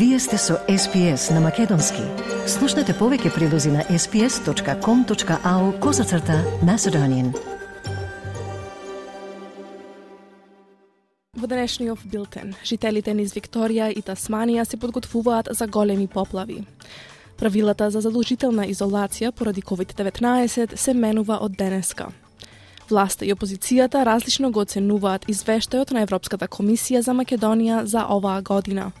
Вие сте со SPS на Македонски. Слушнете повеќе прилози на sps.com.au козацрта на Седонин. Во денешниот билтен, жителите низ Викторија и Тасманија се подготвуваат за големи поплави. Правилата за задолжителна изолација поради COVID-19 се менува од денеска. Власта и опозицијата различно го оценуваат извештајот на Европската комисија за Македонија за оваа година.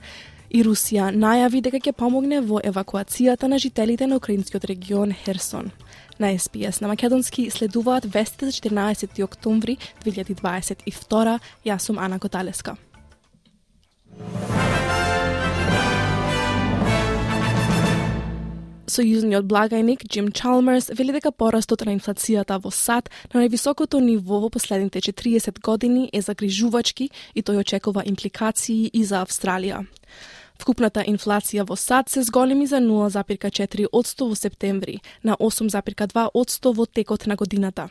И Русија најави дека ќе помогне во евакуацијата на жителите на украинскиот регион Херсон. На СПС на Македонски следуваат вестите за 14 октомври 2022. Јас сум Ана Коталеска. Сојузниот благајник Джим Чалмерс вели дека порастот на инфлацијата во САД на највисокото ниво во последните 40 години е загрижувачки и тој очекува импликации и за Австралија. Вкупната инфлација во САД се зголеми за 0,4 во септември, на 8,2 во текот на годината.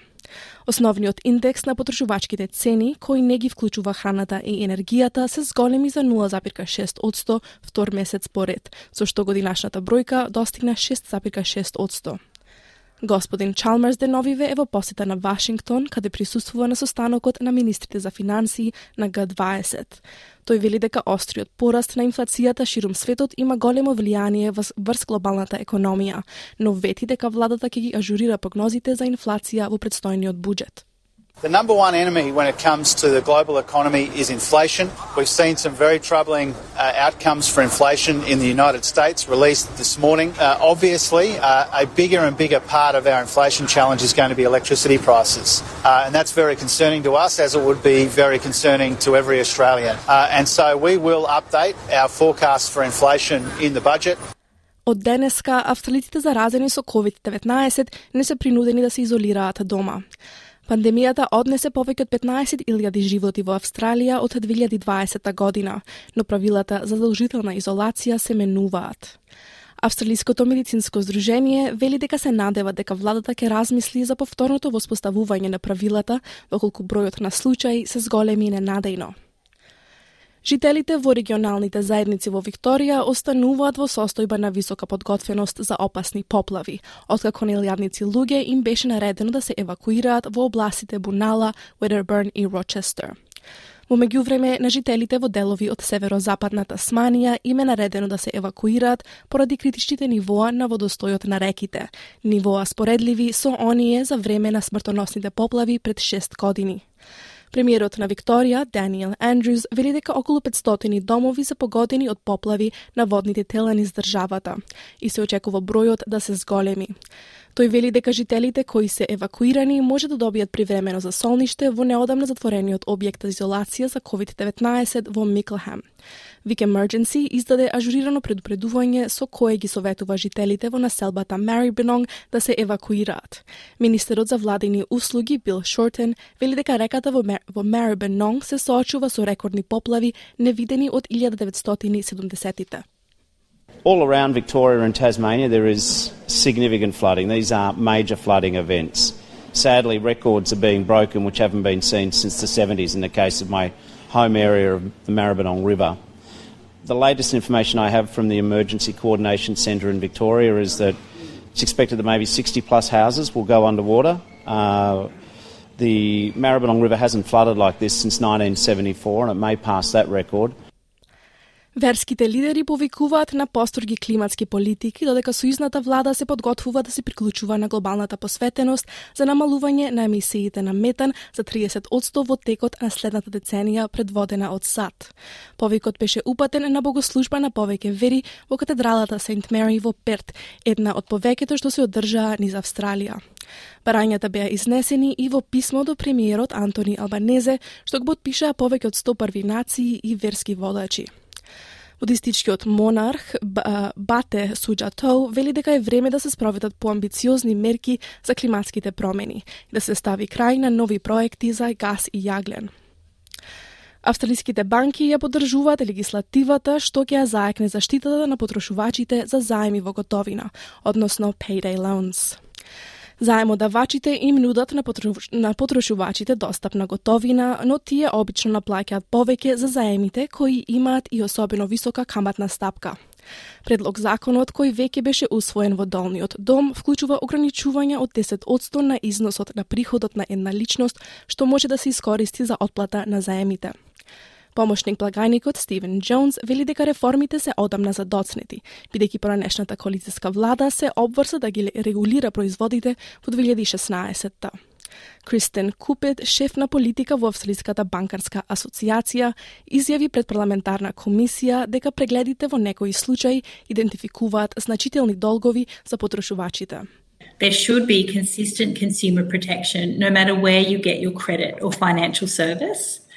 Основниот индекс на потрошувачките цени, кој не ги вклучува храната и енергијата, се зголеми за 0,6 втор месец поред, со што годинашната бројка достигна 6,6 Господин Чалмерс деновиве е во посета на Вашингтон, каде присуствува на состанокот на министрите за финансии на Г20. Тој вели дека остриот пораст на инфлацијата ширум светот има големо влијание врз глобалната економија, но вети дека владата ќе ги ажурира прогнозите за инфлација во предстојниот буџет. The number one enemy when it comes to the global economy is inflation. We've seen some very troubling uh, outcomes for inflation in the United States released this morning. Uh, obviously, uh, a bigger and bigger part of our inflation challenge is going to be electricity prices. Uh, and that's very concerning to us, as it would be very concerning to every Australian. Uh, and so we will update our forecast for inflation in the budget. Од денеска, австралиците заразени со COVID-19 не се принудени да се изолираат дома. Пандемијата однесе повеќе од 15.000 животи во Австралија од 2020 година, но правилата за задолжителна изолација се менуваат. Австралиското медицинско здружение вели дека се надева дека владата ќе размисли за повторното воспоставување на правилата, доколку бројот на случаи се зголеми ненадејно. Жителите во регионалните заедници во Викторија остануваат во состојба на висока подготвеност за опасни поплави, откако нелјадници луѓе им беше наредено да се евакуираат во областите Бунала, Wedderburn и Рочестер. Во меѓувреме, на жителите во делови од северозападната Сманија им е наредено да се евакуираат поради критичните нивоа на водостојот на реките, нивоа споредливи со оние за време на смртоносните поплави пред 6 години. Премиерот на Викторија, Даниел Андрюс, вели дека околу 500 домови се погодени од поплави на водните тела низ државата и се очекува бројот да се зголеми. Тој вели дека жителите кои се евакуирани може да добијат привремено за солниште во неодамна затворениот објект за изолација за COVID-19 во Миклхем. Вик Emergency издаде ажурирано предупредување со кое ги советува жителите во населбата Марибенонг да се евакуираат. Министерот за владени услуги Бил Шортен вели дека реката во, Мер... во Марибенонг се соочува со рекордни поплави невидени од 1970-тите. All around Victoria and Tasmania, there is significant flooding. These are major flooding events. Sadly, records are being broken which haven't been seen since the 70s in the case of my home area of the Maribyrnong River. The latest information I have from the Emergency Coordination Centre in Victoria is that it's expected that maybe 60 plus houses will go underwater. Uh, the Maribyrnong River hasn't flooded like this since 1974 and it may pass that record. Верските лидери повикуваат на построги климатски политики, додека сојузната влада се подготвува да се приклучува на глобалната посветеност за намалување на емисиите на метан за 30% во текот на следната деценија предводена од САД. Повикот беше упатен на богослужба на повеќе вери во катедралата Сент Мери во Перт, една од повеќето што се одржаа низ Австралија. Барањата беа изнесени и во писмо до премиерот Антони Албанезе, што го подпишаа повеќе од 101 нации и верски водачи. Будистичкиот монарх Бате Суджатоу вели дека е време да се спроведат поамбициозни мерки за климатските промени и да се стави крај на нови проекти за газ и јаглен. Австралиските банки ја поддржуваат легислативата што ќе ја заекне заштитата на потрошувачите за заеми во готовина, односно payday loans. Заемодавачите им нудат на, потруш... на потрошувачите достапна готовина, но тие обично наплаќаат повеќе за заемите кои имаат и особено висока каматна стапка. Предлог законот кој веќе беше усвоен во долниот дом вклучува ограничување од 10% на износот на приходот на една личност што може да се искористи за отплата на заемите. Помошник благајникот Стивен Джонс вели дека реформите се одамна задоцнети, бидејќи поранешната коалицијска влада се обврса да ги регулира производите во 2016 Кристен Купет, шеф на политика во Австралиската банкарска асоциација, изјави пред парламентарна комисија дека прегледите во некои случаи идентификуваат значителни долгови за потрошувачите. There should be consistent consumer protection no matter where you get your credit or financial service.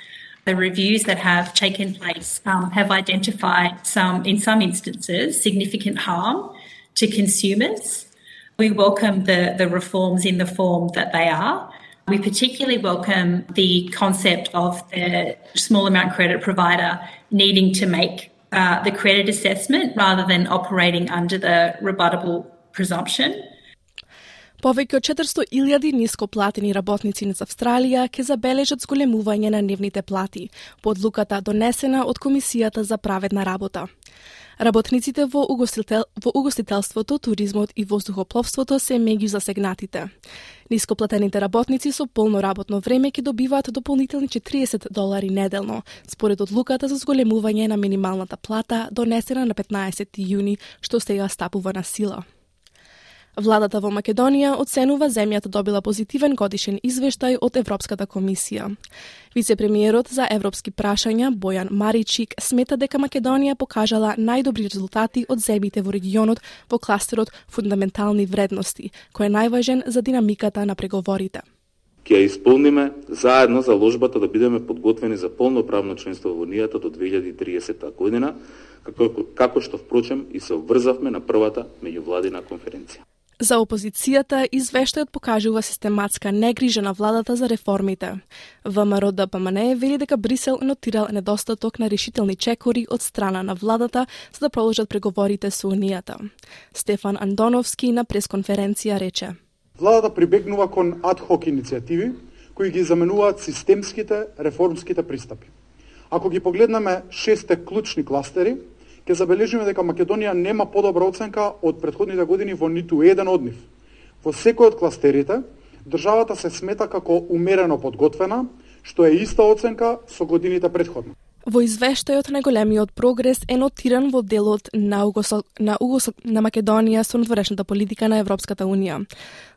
The reviews that have taken place um, have identified some, in some instances, significant harm to consumers. We welcome the, the reforms in the form that they are. We particularly welcome the concept of the small amount credit provider needing to make uh, the credit assessment rather than operating under the rebuttable presumption. Повеќе од 400.000 нископлатени работници низ Австралија ќе забележат зголемување на нивните плати, по донесена од Комисијата за праведна работа. Работниците во, угостител, во угостителството, туризмот и воздухопловството се меѓу засегнатите. Нископлатените работници со полно работно време ќе добиваат дополнителни 40 долари неделно, според одлуката за зголемување на минималната плата донесена на 15 јуни, што сега стапува на сила. Владата во Македонија оценува земјата добила позитивен годишен извештај од Европската комисија. Вице-премиерот за европски прашања Бојан Маричик смета дека Македонија покажала најдобри резултати од земјите во регионот во кластерот фундаментални вредности, кој е најважен за динамиката на преговорите. Ќе ја исполниме заедно заложбата да бидеме подготвени за полноправно членство во Унијата до 2030 година, како, како што впрочем и се обврзавме на првата меѓувладина конференција. За опозицијата, извештајот покажува систематска негрижа на владата за реформите. ВМРО ДПМН вели дека Брисел нотирал недостаток на решителни чекори од страна на владата за да продолжат преговорите со Унијата. Стефан Андоновски на пресконференција рече. Владата прибегнува кон адхок иницијативи кои ги заменуваат системските реформските пристапи. Ако ги погледнеме шесте клучни кластери, ќе забележиме дека Македонија нема подобра оценка од предходните години во ниту еден од нив. Во секој од кластерите, државата се смета како умерено подготвена, што е иста оценка со годините предходно. Во извештајот најголемиот прогрес е нотиран во делот на, Угосо... на, Угосо... на Македонија со надворешната политика на Европската Унија.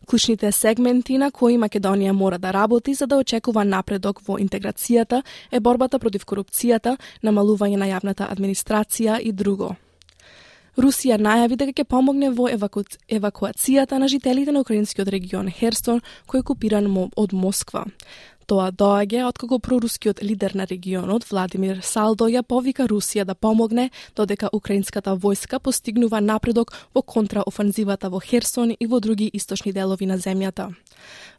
Клучните сегменти на кои Македонија мора да работи за да очекува напредок во интеграцијата е борбата против корупцијата, намалување на јавната администрација и друго. Русија најави дека ќе помогне во еваку... евакуацијата на жителите на украинскиот регион Херсон, кој е купиран од Москва. Тоа доаѓа откако прорускиот лидер на регионот Владимир Салдо ја повика Русија да помогне додека украинската војска постигнува напредок во контраофанзивата во Херсон и во други источни делови на земјата.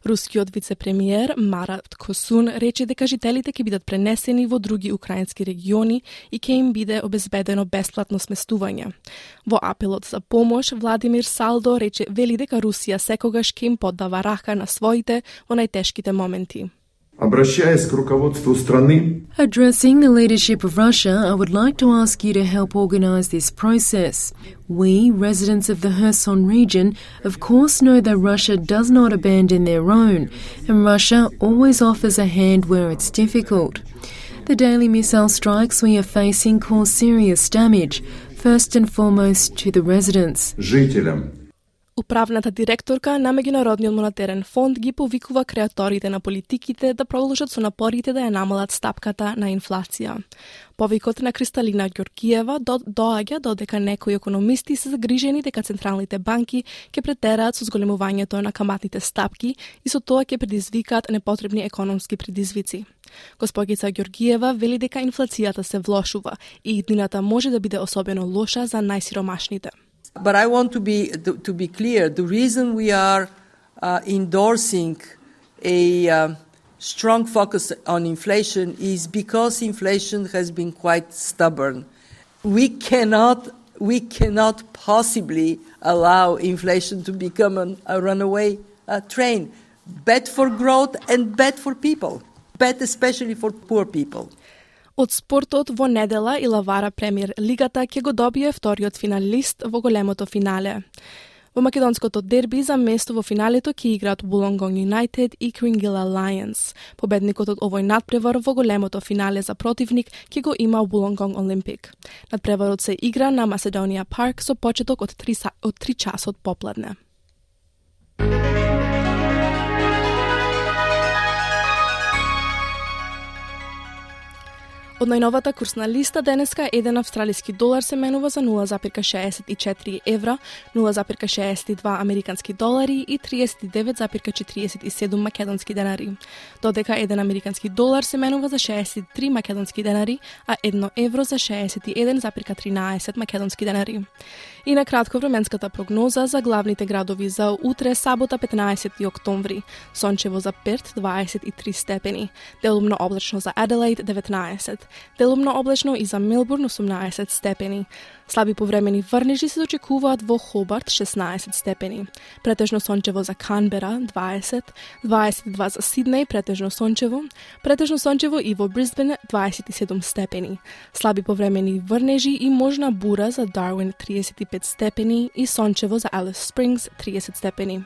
Рускиот вице-премиер Марат Косун рече дека жителите ќе бидат пренесени во други украински региони и ќе им биде обезбедено бесплатно сместување. Во апелот за помош, Владимир Салдо рече вели дека Русија секогаш ќе им поддава рака на своите во најтешките моменти. Addressing the leadership of Russia, I would like to ask you to help organise this process. We, residents of the Kherson region, of course know that Russia does not abandon their own, and Russia always offers a hand where it's difficult. The daily missile strikes we are facing cause serious damage, first and foremost to the residents. Управната директорка на Меѓународниот монетарен фонд ги повикува креаторите на политиките да продолжат со напорите да ја намалат стапката на инфлација. Повикот на Кристалина Ѓоргиева до, доаѓа додека некои економисти се загрижени дека централните банки ќе претераат со зголемувањето на каматните стапки и со тоа ќе предизвикаат непотребни економски предизвици. Господица Ѓоргиева вели дека инфлацијата се влошува и иднината може да биде особено лоша за најсиромашните. But I want to be to, to be clear. The reason we are uh, endorsing a uh, strong focus on inflation is because inflation has been quite stubborn. We cannot we cannot possibly allow inflation to become an, a runaway uh, train. Bad for growth and bad for people. Bad especially for poor people. Од спортот во недела и Лавара премиер лигата ќе го добие вториот финалист во големото финале. Во македонското дерби за место во финалето ќе играат Wollongong United и Kringila Lions. Победникот од овој надпревар во големото финале за противник ќе го има Wollongong Olympic. Надпреварот се игра на Macedonia Park со почеток од 3, од 3 часот попладне. Од најновата курсна листа денеска еден австралиски долар се менува за 0,64 евра, 0,62 американски долари и 39,47 македонски денари. Додека еден американски долар се менува за 63 македонски денари, а едно евро за 61,13 македонски денари. И на кратко временската прогноза за главните градови за утре сабота 15 октомври. Сончево за Перт 23 степени, делумно облачно за Аделаид 19, делумно облачно и за Мелбурн 18 степени. Слаби повремени врнежи се очекуваат во Хобарт 16 степени. Претежно сончево за Канбера 20, 22 за Сиднеј претежно сончево, претежно сончево и во Брисбен 27 степени. Слаби повремени врнежи и можна бура за Дарвин 35 степени и сончево за Алис Спрингс 30 степени.